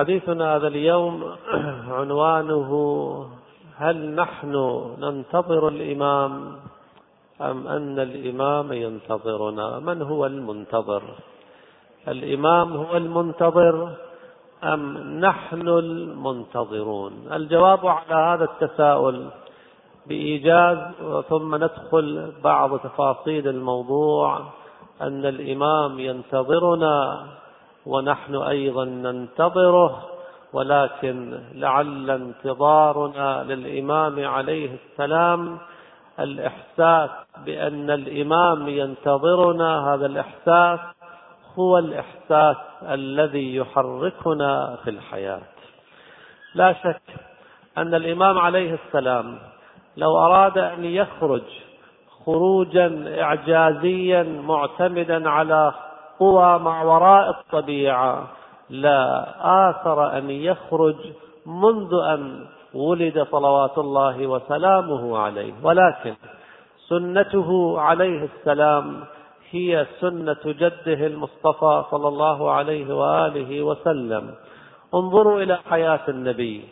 حديثنا هذا اليوم عنوانه هل نحن ننتظر الإمام أم أن الإمام ينتظرنا؟ من هو المنتظر؟ الإمام هو المنتظر أم نحن المنتظرون؟ الجواب على هذا التساؤل بإيجاز ثم ندخل بعض تفاصيل الموضوع أن الإمام ينتظرنا ونحن أيضا ننتظره ولكن لعل انتظارنا للإمام عليه السلام الإحساس بأن الإمام ينتظرنا. هذا الإحساس هو الإحساس الذي يحركنا في الحياة. لا شك أن الإمام عليه السلام لو أراد أن يخرج خروجا إعجازيا معتمدا على قوى ما وراء الطبيعة. لا آثر أن يخرج منذ أن ولد صلوات الله وسلامه عليه. ولكن سنته عليه السلام هي سنة جده المصطفى صلى الله عليه وآله وسلم. انظروا إلى حياة النبي.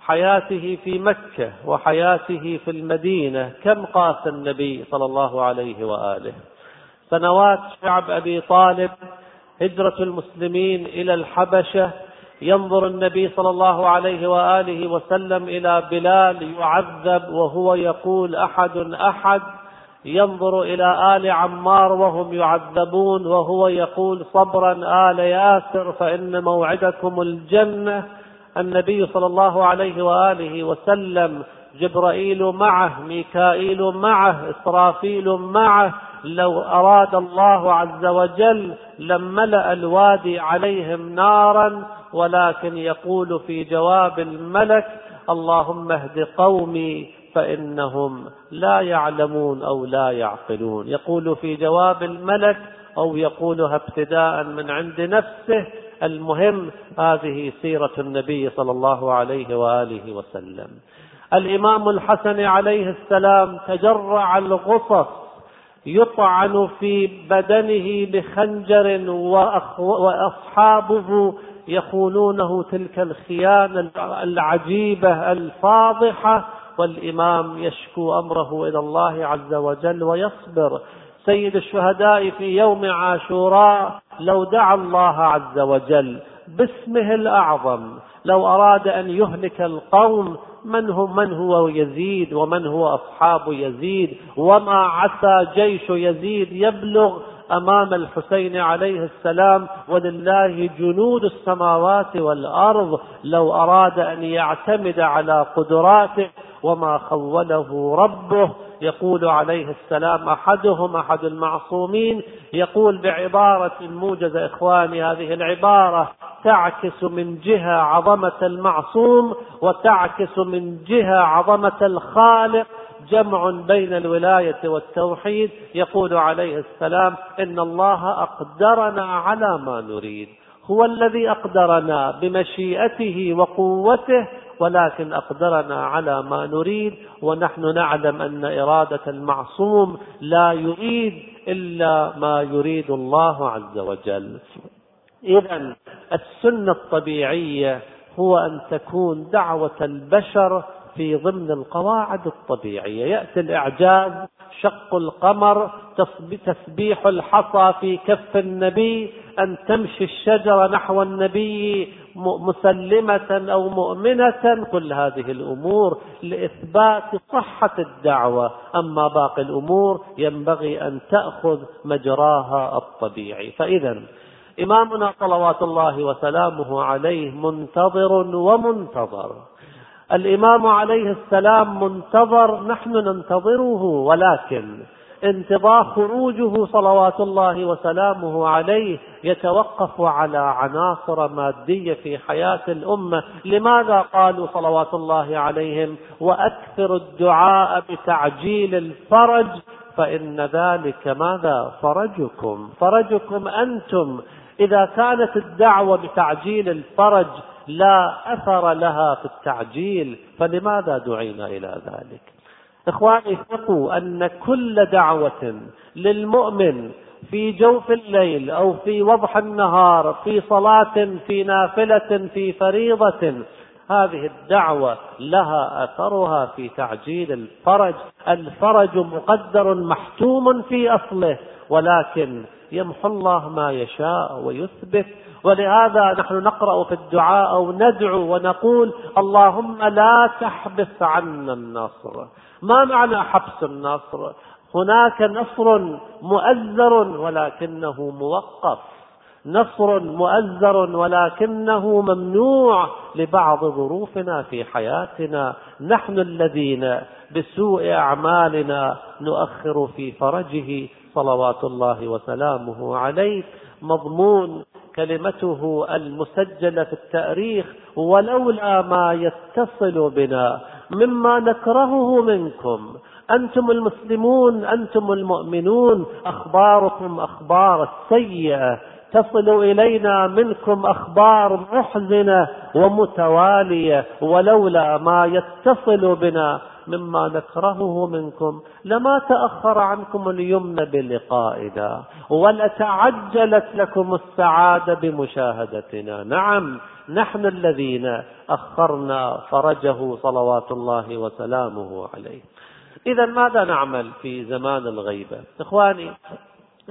حياته في مكة وحياته في المدينة. كم قاس النبي صلى الله عليه وآله؟ سنوات شعب أبي طالب هجرة المسلمين إلى الحبشة ينظر النبي صلى الله عليه وآله وسلم إلى بلال يعذب وهو يقول أحد أحد ينظر إلى آل عمار وهم يعذبون وهو يقول صبرا آل ياسر فإن موعدكم الجنة النبي صلى الله عليه وآله وسلم جبرائيل معه ميكائيل معه إسرافيل معه. لو أراد الله عز وجل لملأ الوادي عليهم نارا ولكن يقول في جواب الملك اللهم اهد قومي فإنهم لا يعلمون أو لا يعقلون. يقول في جواب الملك أو يقولها ابتداء من عند نفسه المهم هذه سيرة النبي صلى الله عليه وآله وسلم. الإمام الحسن عليه السلام تجرع الغصص يطعن في بدنه بخنجر وأصحابه يخونونه تلك الخيانة العجيبة الفاضحة والإمام يشكو أمره إلى الله عز وجل ويصبر. سيد الشهداء في يوم عاشوراء لو دعا الله عز وجل باسمه الأعظم لو أراد أن يهلك القوم من هو من هو يزيد ومن هو أصحاب يزيد؟ وما عسى جيش يزيد يبلغ أمام الحسين عليه السلام ولله جنود السماوات والأرض لو أراد أن يعتمد على قدراته وما خوله ربه. يقول عليه السلام أحدهم أحد المعصومين يقول بعبارة موجزة إخواني هذه العبارة تعكس من جهة عظمة المعصوم وتعكس من جهة عظمة الخالق. جمع بين الولاية والتوحيد يقول عليه السلام إن الله أقدرنا على ما نريد. هو الذي أقدرنا بمشيئته وقوته ولكن أقدرنا على ما نريد. ونحن نعلم أن إرادة المعصوم لا يريد إلا ما يريد الله عز وجل. إذا السنة الطبيعية هو أن تكون دعوة البشر في ضمن القواعد الطبيعية. يأتي الإعجاز شق القمر تسبيح الحصى في كف النبي أن تمشي الشجرة نحو النبي مسلمة أو مؤمنة. كل هذه الأمور لإثبات صحة الدعوة. أما باقي الأمور ينبغي أن تأخذ مجراها الطبيعي. فإذا إمامنا صلوات الله وسلامه عليه منتظر ومنتظر. الإمام عليه السلام منتظر نحن ننتظره ولكن انتظار خروجه صلوات الله وسلامه عليه يتوقف على عناصر مادية في حياة الأمة. لماذا قالوا صلوات الله عليهم؟ وأكثر الدعاء بتعجيل الفرج. فإن ذلك ماذا؟ فرجكم. فرجكم أنتم. إذا كانت الدعوة بتعجيل الفرج لا أثر لها في التعجيل فلماذا دعينا إلى ذلك؟ إخواني ثقوا أن كل دعوة للمؤمن في جوف الليل أو في وضح النهار في صلاة في نافلة في فريضة هذه الدعوة لها أثرها في تعجيل الفرج. الفرج مقدر محتوم في أصله ولكن يمحو الله ما يشاء ويثبت. ولهذا نحن نقرأ في الدعاء أو ندعو ونقول اللهم لا تحبس عنا النصر. ما معنى حبس النصر؟ هناك نصر مؤزر ولكنه موقف. نصر مؤزر ولكنه ممنوع لبعض ظروفنا في حياتنا. نحن الذين بسوء أعمالنا نؤخر في فرجه. صلوات الله وسلامه عليه. مضمون كلمته المسجلة في التأريخ ولولا ما يتصل بنا مما نكرهه منكم. أنتم المسلمون أنتم المؤمنون أخباركم أخبار السيئه تصل إلينا منكم أخبار محزنة ومتوالية ولولا ما يتصل بنا. مما نكرهه منكم لما تأخر عنكم اليمن بلقائنا ولتعجلت لكم السعادة بمشاهدتنا. نعم نحن الذين أخرنا فرجه صلوات الله وسلامه عليه. إذا ماذا نعمل في زمان الغيبة؟ إخواني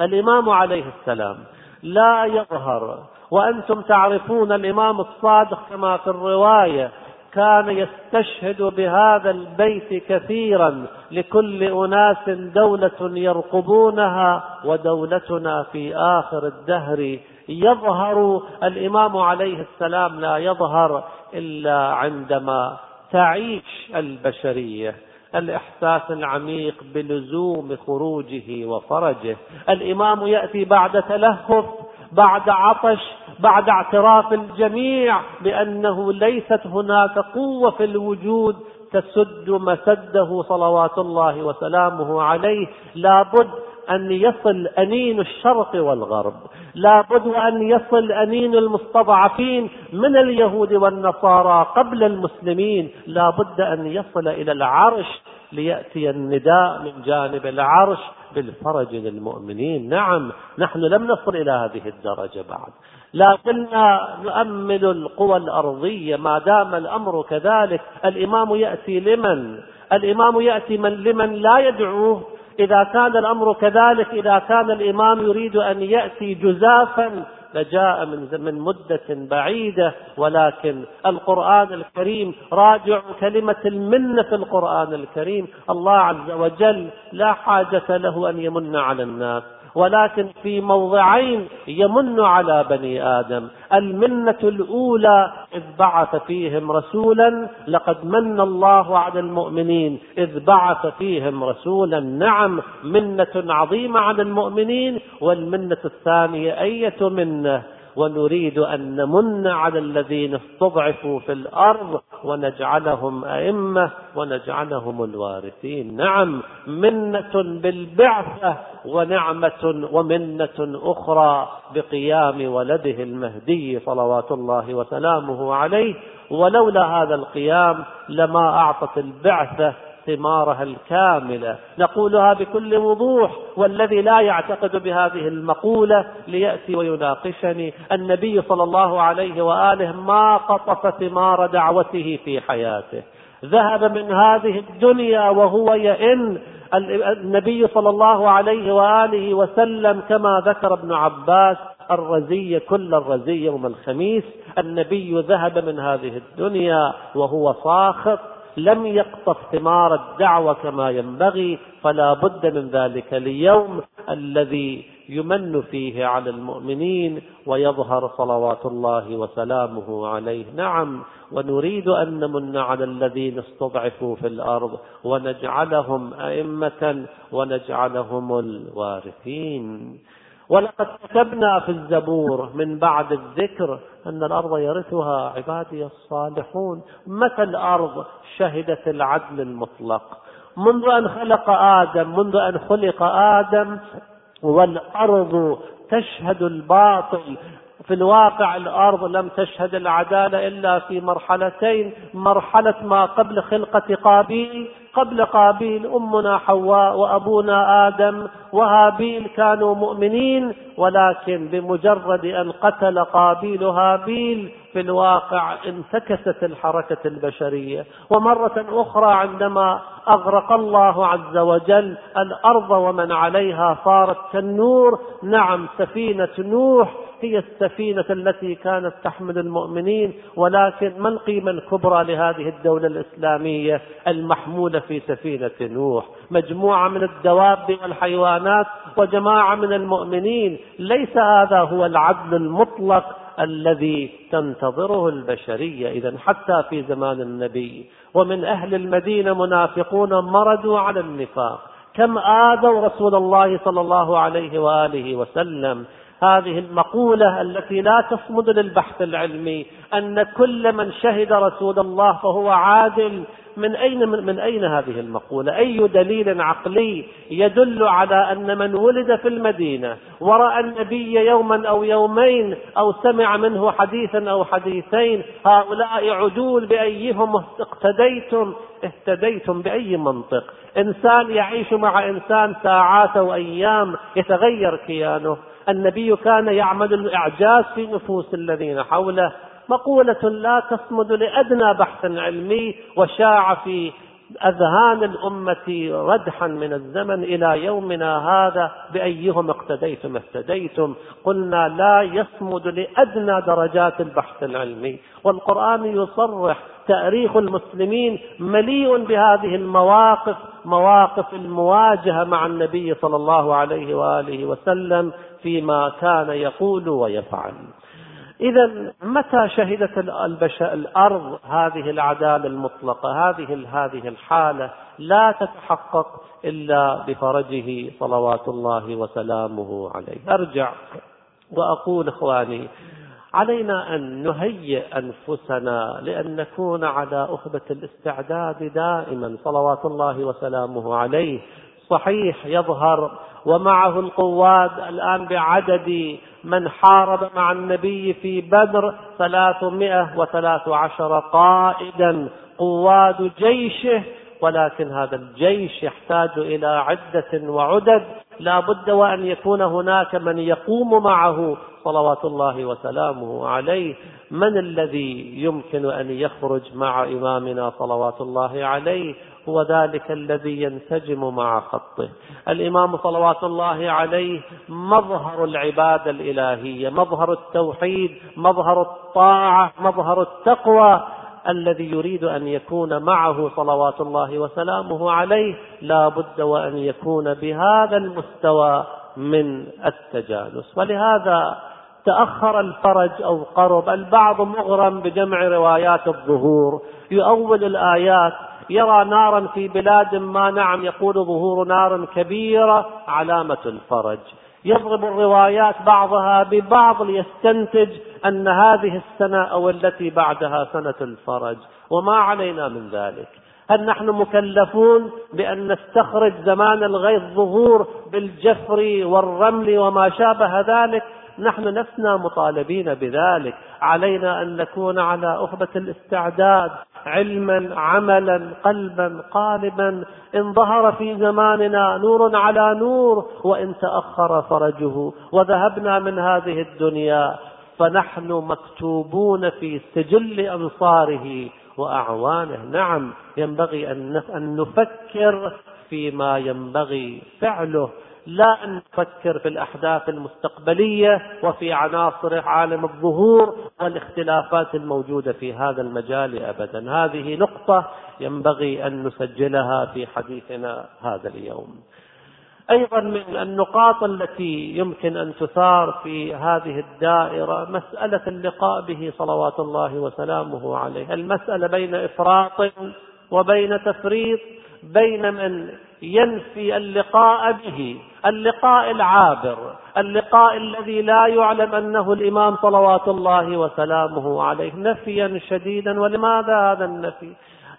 الإمام عليه السلام لا يظهر وأنتم تعرفون الإمام الصادق كما في الرواية كان يستشهد بهذا البيت كثيرا لكل أناس دولة يرقبونها ودولتنا في آخر الدهر. يظهر الإمام عليه السلام لا يظهر إلا عندما تعيش البشرية الإحساس العميق بلزوم خروجه وفرجه. الإمام يأتي بعد تلهف بعد عطش بعد اعتراف الجميع بأنه ليست هناك قوة في الوجود تسد مسده صلوات الله وسلامه عليه. لابد أن يصل أنين الشرق والغرب. لا بد أن يصل أنين المستضعفين من اليهود والنصارى قبل المسلمين. لا بد أن يصل إلى العرش ليأتي النداء من جانب العرش. بالفرج للمؤمنين. نعم نحن لم نصل إلى هذه الدرجة بعد. لكننا نؤمل القوى الأرضية ما دام الأمر كذلك الإمام يأتي لمن؟ الإمام يأتي من؟ لمن لا يدعوه. إذا كان الأمر كذلك إذا كان الإمام يريد أن يأتي جزافا لجاء من من مدة بعيدة. ولكن القرآن الكريم راجع كلمة المنة في القرآن الكريم. الله عز وجل لا حاجة له أن يمن على الناس. ولكن في موضعين يمن على بني آدم. المنة الأولى إذ بعث فيهم رسولا لقد من الله على المؤمنين إذ بعث فيهم رسولا. نعم منة عظيمة على المؤمنين والمنة الثانية أية منة؟ ونريد أن نمن على الذين استضعفوا في الأرض ونجعلهم أئمة ونجعلهم الوارثين. نعم منة بالبعثة ونعمة ومنة أخرى بقيام ولده المهدي صلوات الله وسلامه عليه. ولولا هذا القيام لما أعطت البعثة ثمارها الكاملة. نقولها بكل وضوح والذي لا يعتقد بهذه المقولة ليأتي ويناقشني. النبي صلى الله عليه وآله ما قطف ثمار دعوته في حياته. ذهب من هذه الدنيا وهو يئن. النبي صلى الله عليه وآله وسلم كما ذكر ابن عباس الرزية كل الرزية يوم الخميس. النبي ذهب من هذه الدنيا وهو ساخط لم يقطف ثمار الدعوة كما ينبغي فلا بد من ذلك اليوم الذي يمن فيه على المؤمنين ويظهر صلوات الله وسلامه عليه. نعم ونريد أن نمن على الذين استضعفوا في الأرض ونجعلهم أئمة ونجعلهم الوارثين. ولقد كتبنا في الزبور من بعد الذكر أن الأرض يرثها عبادي الصالحون. متى الأرض شهدت العدل المطلق؟ منذ أن خلق آدم منذ أن خلق آدم والأرض تشهد الباطل. في الواقع الأرض لم تشهد العدالة إلا في مرحلتين مرحلة ما قبل خلقة قابيل قبل قابيل أمنا حواء وأبونا آدم وهابيل كانوا مؤمنين ولكن بمجرد أن قتل قابيل هابيل في الواقع انتكست الحركة البشرية. ومرة أخرى عندما أغرق الله عز وجل الأرض ومن عليها صارت كالنور نعم سفينة نوح هي السفينة التي كانت تحمل المؤمنين ولكن ما القيمة الكبرى لهذه الدولة الإسلامية المحمولة في سفينة نوح؟ مجموعة من الدواب والحيوانات وجماعة من المؤمنين. ليس هذا هو العدل المطلق الذي تنتظره البشرية إذا حتى في زمان النبي. ومن أهل المدينة منافقون مردوا على النفاق. كم آذوا رسول الله صلى الله عليه وآله وسلم هذه المقولة التي لا تصمد للبحث العلمي أن كل من شهد رسول الله فهو عادل. من أين من, من أين هذه المقولة؟ أي دليل عقلي يدل على أن من ولد في المدينة ورأى النبي يوما أو يومين أو سمع منه حديثا أو حديثين هؤلاء عدول بأيهم اقتديتم؟ اهتديتم بأي منطق؟ إنسان يعيش مع إنسان ساعات أو أيام يتغير كيانه. النبي كان يعمل الإعجاز في نفوس الذين حوله. مقولة لا تصمد لأدنى بحث علمي وشاع في أذهان الأمة ردحا من الزمن إلى يومنا هذا بأيهم اقتديتم اهتديتم. قلنا لا يصمد لأدنى درجات البحث العلمي. والقرآن يصرح تأريخ المسلمين مليء بهذه المواقف مواقف المواجهة مع النبي صلى الله عليه وآله وسلم. فيما كان يقول ويفعل. إذا متى شهدت الأرض هذه العدالة المطلقة هذه هذه الحالة لا تتحقق إلا بفرجه صلوات الله وسلامه عليه. أرجع وأقول إخواني علينا أن نهيئ أنفسنا لأن نكون على أخبة الاستعداد دائما صلوات الله وسلامه عليه. صحيح يظهر ومعه القواد الآن بعدد من حارب مع النبي في بدر ثلاثمائة وثلاث عشر قائدا قواد جيشه. ولكن هذا الجيش يحتاج إلى عدة وعدد. لا بد وأن يكون هناك من يقوم معه. صلوات الله وسلامه عليه. من الذي يمكن أن يخرج مع إمامنا؟ صلوات الله عليه. هو ذلك الذي ينسجم مع خطه. الإمام صلوات الله عليه مظهر العبادة الإلهية مظهر التوحيد مظهر الطاعة مظهر التقوى الذي يريد أن يكون معه صلوات الله وسلامه عليه. لا بد وأن يكون بهذا المستوى من التجانس ولهذا تأخر الفرج أو قرب. البعض مغرم بجمع روايات الظهور. يؤول الآيات يرى نارا في بلاد ما نعم يقول ظهور نار كبيرة علامة الفرج. يضرب الروايات بعضها ببعض ليستنتج أن هذه السنة أو التي بعدها سنة الفرج. وما علينا من ذلك. هل نحن مكلفون بأن نستخرج زمان الغيث ظهور بالجفر والرمل وما شابه ذلك؟ نحن لسنا مطالبين بذلك. علينا أن نكون على أخبة الاستعداد علما عملا قلبا قالبا. إن ظهر في زماننا نور على نور وإن تأخر فرجه وذهبنا من هذه الدنيا. فنحن مكتوبون في سجل أنصاره وأعوانه. نعم ينبغي أن نفكر فيما ينبغي فعله. لا أن نفكر في الأحداث المستقبلية وفي عناصر عالم الظهور والاختلافات الموجودة في هذا المجال أبدا. هذه نقطة ينبغي أن نسجلها في حديثنا هذا اليوم. أيضا من النقاط التي يمكن أن تثار في هذه الدائرة مسألة اللقاء به صلوات الله وسلامه عليه. المسألة بين إفراط وبين تفريط بين من ينفي اللقاء به اللقاء العابر اللقاء الذي لا يعلم أنه الإمام صلوات الله وسلامه عليه نفيا شديدا. ولماذا هذا النفي؟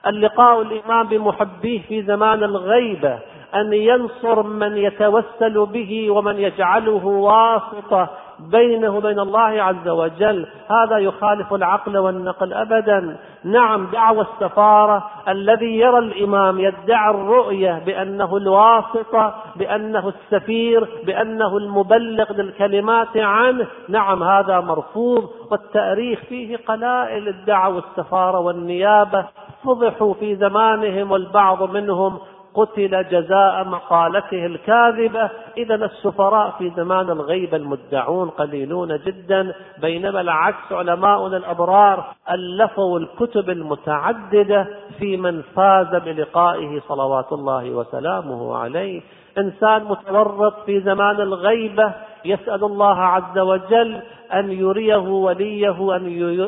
اللقاء الإمام بمحبيه في زمان الغيبة أن ينصر من يتوسل به ومن يجعله واسطة. بينه وبين الله عز وجل. هذا يخالف العقل والنقل أبدا. نعم دعوى السفارة الذي يرى الإمام يدعي الرؤية بأنه الواسطة بأنه السفير بأنه المبلغ للكلمات عنه. نعم هذا مرفوض والتأريخ فيه قلائل الدعوى السفارة والنيابة. فضحوا في زمانهم والبعض منهم. قتل جزاء مقالته الكاذبة. إذا السفراء في زمان الغيبة المدعون قليلون جدا. بينما العكس علماؤنا الأبرار ألفوا الكتب المتعددة في من فاز بلقائه صلوات الله وسلامه عليه. إنسان متورط في زمان الغيبة يسأل الله عز وجل أن يريه وليه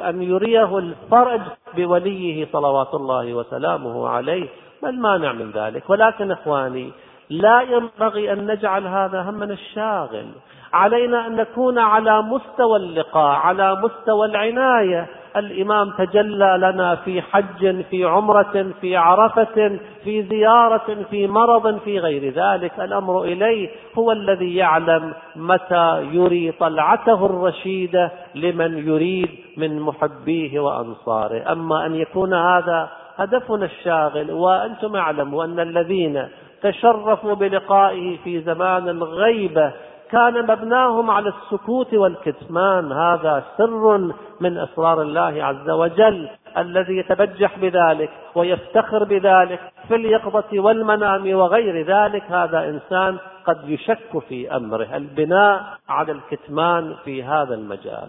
أن يريه الفرج بوليه صلوات الله وسلامه عليه. المانع من ذلك. ولكن إخواني لا ينبغي أن نجعل هذا همنا الشاغل. علينا أن نكون على مستوى اللقاء على مستوى العناية. الإمام تجلى لنا في حج في عمرة في عرفة في زيارة في مرض في غير ذلك. الأمر إليه هو الذي يعلم متى يري طلعته الرشيدة لمن يريد من محبيه وأنصاره. أما أن يكون هذا هدفنا الشاغل وأنتم اعلموا أن الذين تشرفوا بلقائه في زمان الغيبة كان مبناهم على السكوت والكتمان. هذا سر من أسرار الله عز وجل الذي يتبجح بذلك ويفتخر بذلك في اليقظة والمنام وغير ذلك. هذا إنسان قد يشك في أمره. البناء على الكتمان في هذا المجال.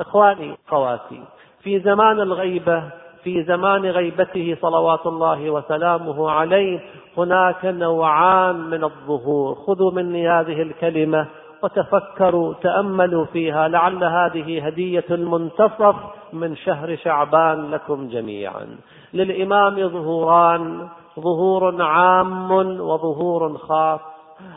إخواني خواتي في زمان الغيبة في زمان غيبته صلوات الله وسلامه عليه هناك نوعان من الظهور. خذوا مني هذه الكلمة وتفكروا تأملوا فيها لعل هذه هدية المنتصف من شهر شعبان لكم جميعا. للإمام ظهوران ظهور عام وظهور خاص.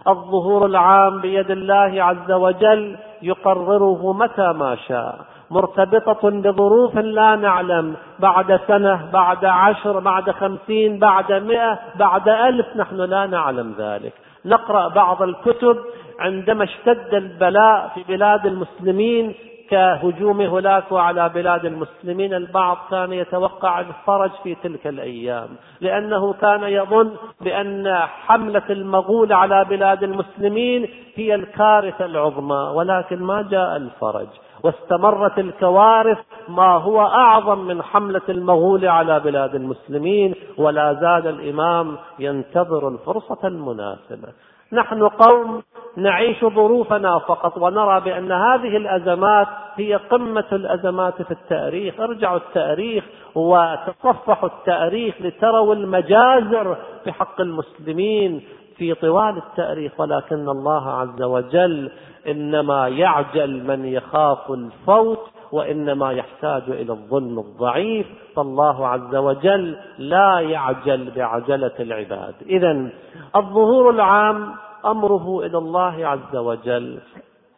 الظهور العام بيد الله عز وجل يقرره متى ما شاء. مرتبطة بظروف لا نعلم. بعد سنة بعد عشر بعد خمسين بعد مئة بعد ألف نحن لا نعلم ذلك. نقرأ بعض الكتب عندما اشتد البلاء في بلاد المسلمين كهجوم هولاكو على بلاد المسلمين. البعض كان يتوقع الفرج في تلك الأيام لأنه كان يظن بأن حملة المغول على بلاد المسلمين هي الكارثة العظمى ولكن ما جاء الفرج. واستمرت الكوارث ما هو أعظم من حملة المغول على بلاد المسلمين ولا زال الإمام ينتظر الفرصة المناسبة. نحن قوم نعيش ظروفنا فقط ونرى بأن هذه الأزمات هي قمة الأزمات في التاريخ. ارجعوا التاريخ وتصفحوا التاريخ لتروا المجازر في حق المسلمين في طوال التاريخ ولكن الله عز وجل إنما يعجل من يخاف الفوت وإنما يحتاج إلى الظلم الضعيف. فالله عز وجل لا يعجل بعجلة العباد. اذا الظهور العام أمره إلى الله عز وجل.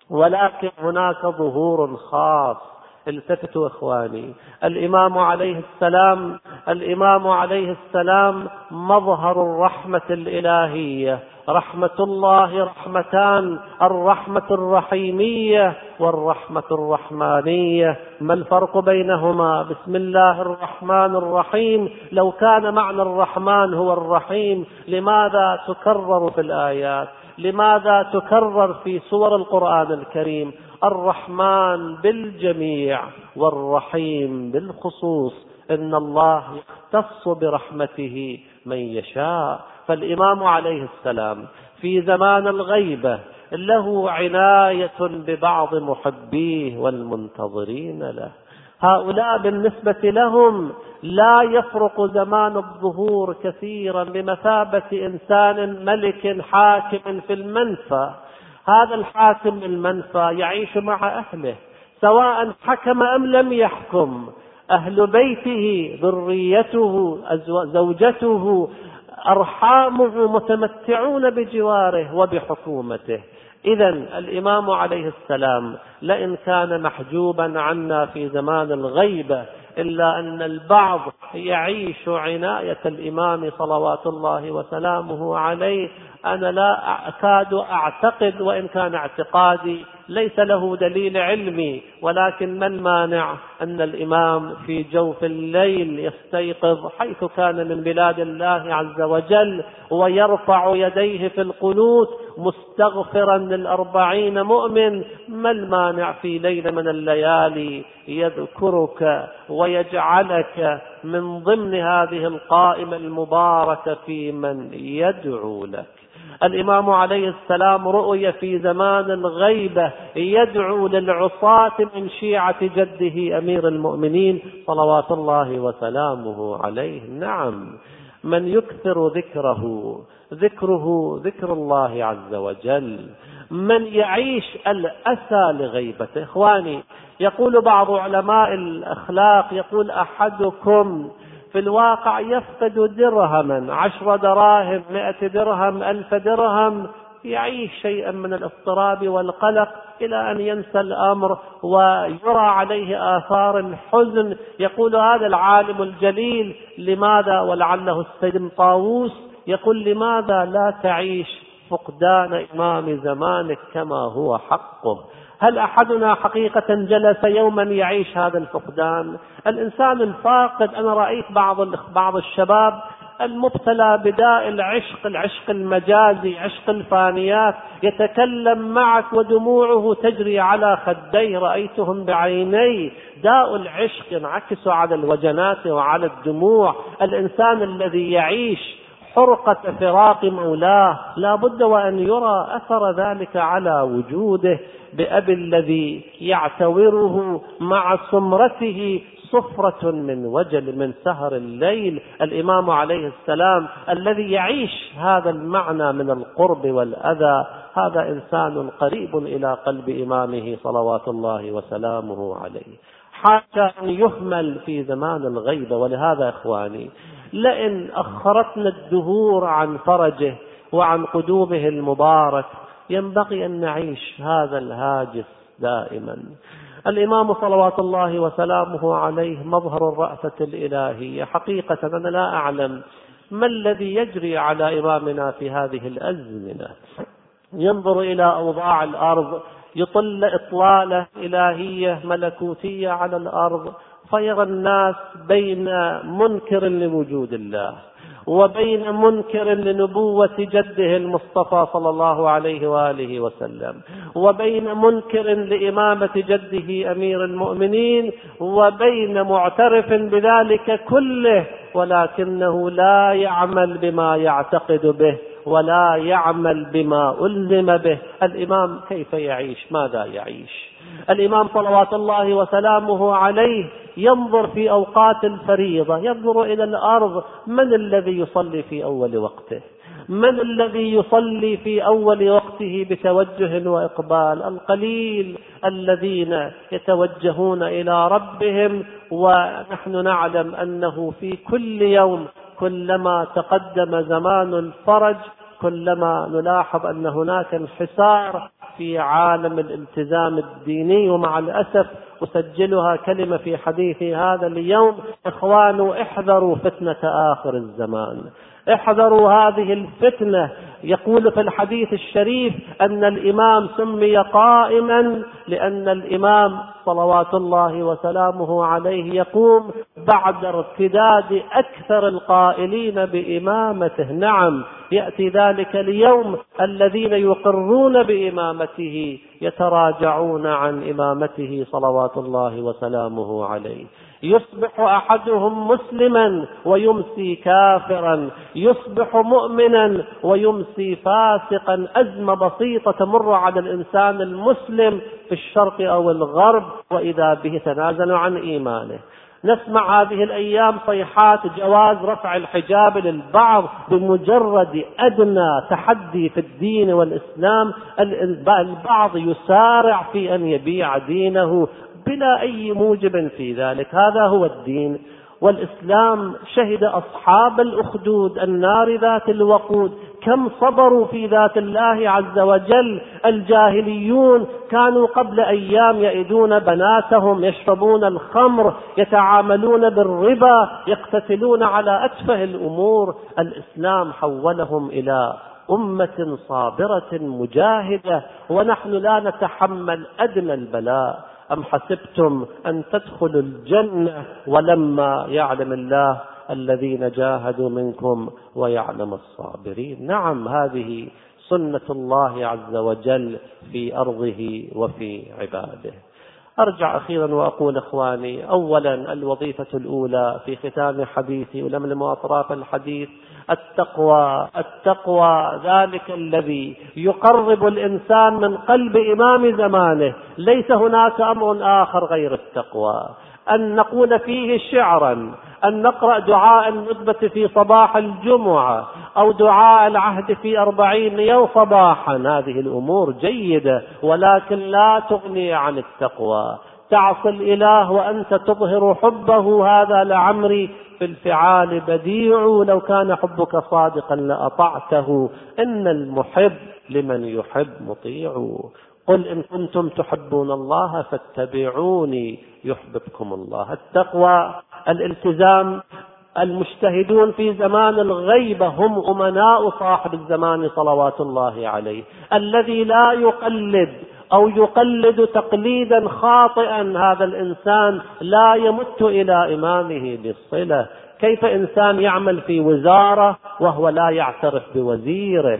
ولكن هناك ظهور خاص التفتوا إخواني. الإمام عليه السلام الإمام عليه السلام مظهر الرحمة الإلهية. رحمة الله رحمتان الرحمة الرحيمية والرحمة الرحمانية. ما الفرق بينهما؟ بسم الله الرحمن الرحيم. لو كان معنى الرحمن هو الرحيم لماذا تكرر في الآيات؟ لماذا تكرر في سور القرآن الكريم الرحمن بالجميع والرحيم بالخصوص إن الله يختص برحمته من يشاء. فالإمام عليه السلام في زمان الغيبة له عناية ببعض محبيه والمنتظرين له. هؤلاء بالنسبة لهم لا يفرق زمان الظهور كثيرا بمثابة إنسان ملك حاكم في المنفى. هذا الحاكم المنفى يعيش مع أهله سواء حكم أم لم يحكم. أهل بيته ذريته زوجته أرحامه متمتعون بجواره وبحكومته. إذا الإمام عليه السلام لئن كان محجوبا عنا في زمان الغيبة إلا أن البعض يعيش عناية الإمام صلوات الله وسلامه عليه أنا لا أكاد أعتقد وإن كان اعتقادي ليس له دليل علمي ولكن ما المانع أن الإمام في جوف الليل يستيقظ حيث كان من بلاد الله عز وجل ويرفع يديه في القنوت مستغفرا للأربعين مؤمن. ما المانع في ليلة من الليالي يذكرك ويجعلك من ضمن هذه القائمة المباركة في من يدعو لك؟ الإمام عليه السلام رؤي في زمان الغيبة يدعو للعصاة من شيعة جده أمير المؤمنين صلوات الله وسلامه عليه. نعم من يكثر ذكره ذكره ذكر الله عز وجل. من يعيش الأسى لغيبته. إخواني يقول بعض علماء الأخلاق يقول أحدكم في الواقع يفقد درهما. عشر دراهم مئة درهم ألف درهم. يعيش شيئا من الاضطراب والقلق إلى أن ينسى الأمر ويرى عليه آثار الحزن. يقول هذا العالم الجليل لماذا ولعله السيد طاووس؟ يقول لماذا لا تعيش فقدان إمام زمانك كما هو حقه؟ هل أحدنا حقيقة جلس يوما يعيش هذا الفقدان؟ الإنسان الفاقد أنا رأيت بعض بعض الشباب المبتلى بداء العشق العشق المجازي عشق الفانيات يتكلم معك ودموعه تجري على خديه رأيتهم بعيني. داء العشق ينعكس على الوجنات وعلى الدموع. الإنسان الذي يعيش حرقة فراق مولاه لا بد وأن يرى أثر ذلك على وجوده. بأبي الذي يعتوره مع سمرته صفرة من وجل من سهر الليل. الإمام عليه السلام الذي يعيش هذا المعنى من القرب والأذى. هذا إنسان قريب إلى قلب إمامه صلوات الله وسلامه عليه. حتى أن يهمل في زمان الغيبة ولهذا إخواني لئن أخرتنا الدهور عن فرجه وعن قدومه المبارك ينبغي أن نعيش هذا الهاجس دائما. الإمام صلوات الله وسلامه عليه مظهر الرأفة الإلهية. حقيقة أنا لا أعلم ما الذي يجري على إمامنا في هذه الأزمنة. ينظر إلى أوضاع الأرض يطل إطلالة إلهية ملكوتية على الأرض فيرى الناس بين منكر لوجود الله. وبين منكر لنبوة جده المصطفى صلى الله عليه وآله وسلم وبين منكر لإمامة جده أمير المؤمنين وبين معترف بذلك كله ولكنه لا يعمل بما يعتقد به. ولا يعمل بما ألزم به. الإمام كيف يعيش؟ ماذا يعيش؟ الإمام صلوات الله وسلامه عليه ينظر في أوقات الفريضة ينظر إلى الأرض. من الذي يصلي في أول وقته؟ من الذي يصلي في أول وقته بتوجه وإقبال؟ القليل الذين يتوجهون إلى ربهم. ونحن نعلم أنه في كل يوم كلما تقدم زمان الفرج كلما نلاحظ أن هناك انحسار في عالم الالتزام الديني ومع الأسف أسجلها كلمة في حديثي هذا اليوم إخوان احذروا فتنة آخر الزمان. احذروا هذه الفتنة. يقول في الحديث الشريف أن الإمام سمي قائما لأن الإمام صلوات الله وسلامه عليه يقوم بعد ارتداد أكثر القائلين بإمامته. نعم يأتي ذلك اليوم الذين يقرون بإمامته يتراجعون عن إمامته صلوات الله وسلامه عليه. يصبح أحدهم مسلما ويمسي كافرا يصبح مؤمنا ويمسي فاسقا. أزمة بسيطة تمر على الإنسان المسلم في الشرق أو الغرب وإذا به تنازل عن إيمانه. نسمع هذه الأيام صيحات جواز رفع الحجاب للبعض بمجرد أدنى تحدي في الدين والإسلام. البعض يسارع في أن يبيع دينه بلا أي موجب في ذلك. هذا هو الدين. والإسلام شهد أصحاب الأخدود النار ذات الوقود. كم صبروا في ذات الله عز وجل. الجاهليون كانوا قبل أيام يئدون بناتهم يشربون الخمر يتعاملون بالربا يقتتلون على أتفه الأمور. الإسلام حولهم إلى أمة صابرة مجاهدة. ونحن لا نتحمل أدنى البلاء. أم حسبتم أن تدخلوا الجنة ولما يعلم الله الذين جاهدوا منكم ويعلم الصابرين؟ نعم هذه سنة الله عز وجل في أرضه وفي عباده. أرجع أخيرا وأقول إخواني أولا الوظيفة الأولى في ختام حديثي ولملم أطراف الحديث التقوى التقوى ذلك الذي يقرب الإنسان من قلب إمام زمانه ليس هناك أمر آخر غير التقوى. أن نقول فيه شعرا أن نقرأ دعاء الندبة في صباح الجمعة أو دعاء العهد في أربعين يوم صباحا. هذه الأمور جيدة ولكن لا تغني عن التقوى. تعصي الإله وأنت تظهر حبه هذا لعمري في الفعال بديع. لو كان حبك صادقا لأطعته إن المحب لمن يحب مطيع. قل إن كنتم تحبون الله فاتبعوني يحببكم الله. التقوى الالتزام المجتهدون في زمان الغيبة هم أمناء صاحب الزمان صلوات الله عليه. الذي لا يقلد أو يقلد تقليدا خاطئا هذا الإنسان لا يمت إلى إمامه بالصلة. كيف إنسان يعمل في وزارة وهو لا يعترف بوزيره؟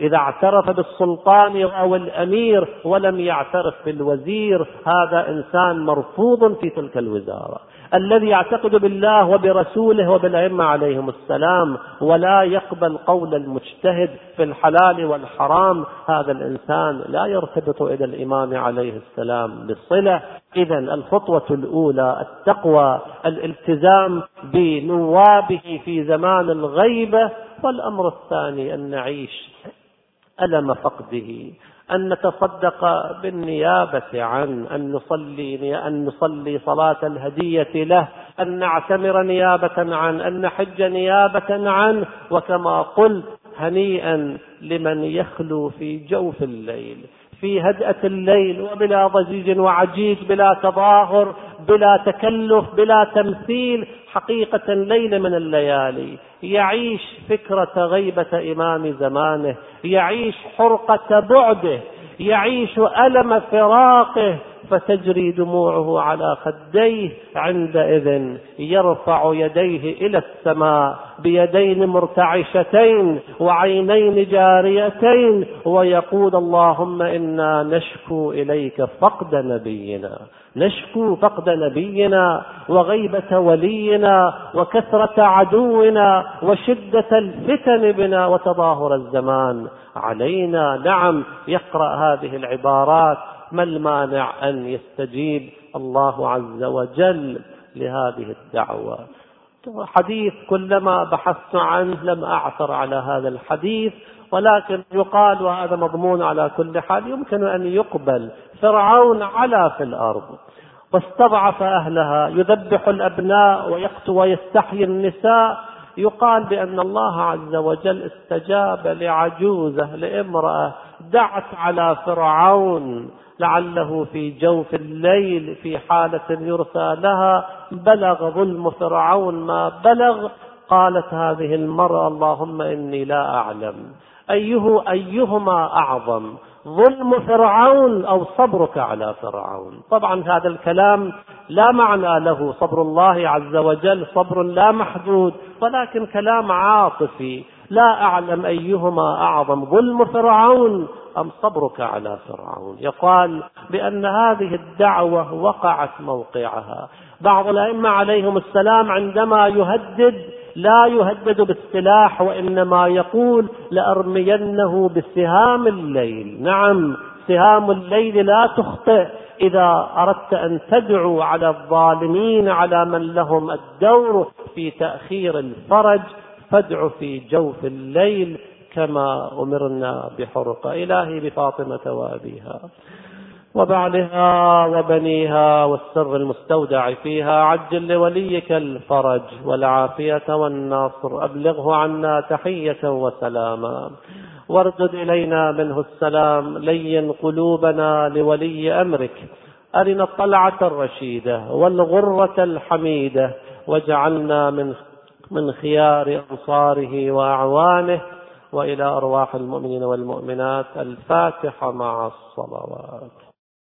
إذا اعترف بالسلطان أو الأمير ولم يعترف بالوزير هذا إنسان مرفوض في تلك الوزارة. الذي يعتقد بالله وبرسوله وبالأئمة عليهم السلام ولا يقبل قول المجتهد في الحلال والحرام هذا الإنسان لا يرتبط إلى الإمام عليه السلام بالصلة إذا الخطوة الأولى التقوى الالتزام بنوابه في زمان الغيبة والأمر الثاني أن نعيش ألم فقده؟ أن نتصدق بالنيابة عن أن نصلي أن نصلي صلاة الهدية له أن نعتمر نيابة عن أن نحج نيابة عنه وكما قلت هنيئا لمن يخلو في جوف الليل في هدأة الليل وبلا ضجيج وعجيج بلا تظاهر بلا تكلف بلا تمثيل حقيقة ليلة من الليالي. يعيش فكرة غيبة إمام زمانه يعيش حرقة بعده يعيش ألم فراقه فتجري دموعه على خديه عندئذ يرفع يديه إلى السماء بيدين مرتعشتين وعينين جاريتين ويقول اللهم إنا نشكو إليك فقد نبينا نشكو فقد نبينا وغيبة ولينا وكثرة عدونا وشدة الفتن بنا وتظاهر الزمان علينا نعم يقرأ هذه العبارات ما المانع أن يستجيب الله عز وجل لهذه الدعوة؟ حديث كلما بحثت عنه لم أعثر على هذا الحديث ولكن يقال وهذا مضمون على كل حال يمكن أن يقبل. فرعون علا في الأرض واستضعف أهلها يذبح الأبناء ويقتل ويستحيي النساء. يقال بأن الله عز وجل استجاب لعجوزة لامرأة دعت على فرعون. لعله في جوف الليل في حالة يرثى لها بلغ ظلم فرعون ما بلغ. قالت هذه المرأة اللهم إني لا أعلم. أيه أيهما أعظم؟ ظلم فرعون أو صبرك على فرعون؟ طبعا هذا الكلام لا معنى له. صبر الله عز وجل صبر لا محدود ولكن كلام عاطفي. لا أعلم أيهما أعظم ظلم فرعون أم صبرك على فرعون. يقال بأن هذه الدعوة وقعت موقعها. بعض الأئمة عليهم السلام عندما يهدد لا يهدد بالسلاح وإنما يقول لأرمينه بسهام الليل. نعم سهام الليل لا تخطئ إذا أردت أن تدعو على الظالمين على من لهم الدور في تأخير الفرج فادع في جوف الليل كما أمرنا بحرقة إلهي بفاطمة وأبيها. وبعلها وبنيها والسر المستودع فيها عجل لوليك الفرج والعافية والنصر أبلغه عنا تحية وسلاما. واردد إلينا منه السلام لين قلوبنا لولي أمرك. أرنا الطلعة الرشيدة والغرة الحميدة واجعلنا من من خيار أنصاره وأعوانه وإلى أرواح المؤمنين والمؤمنات الفاتحة مع الصلوات.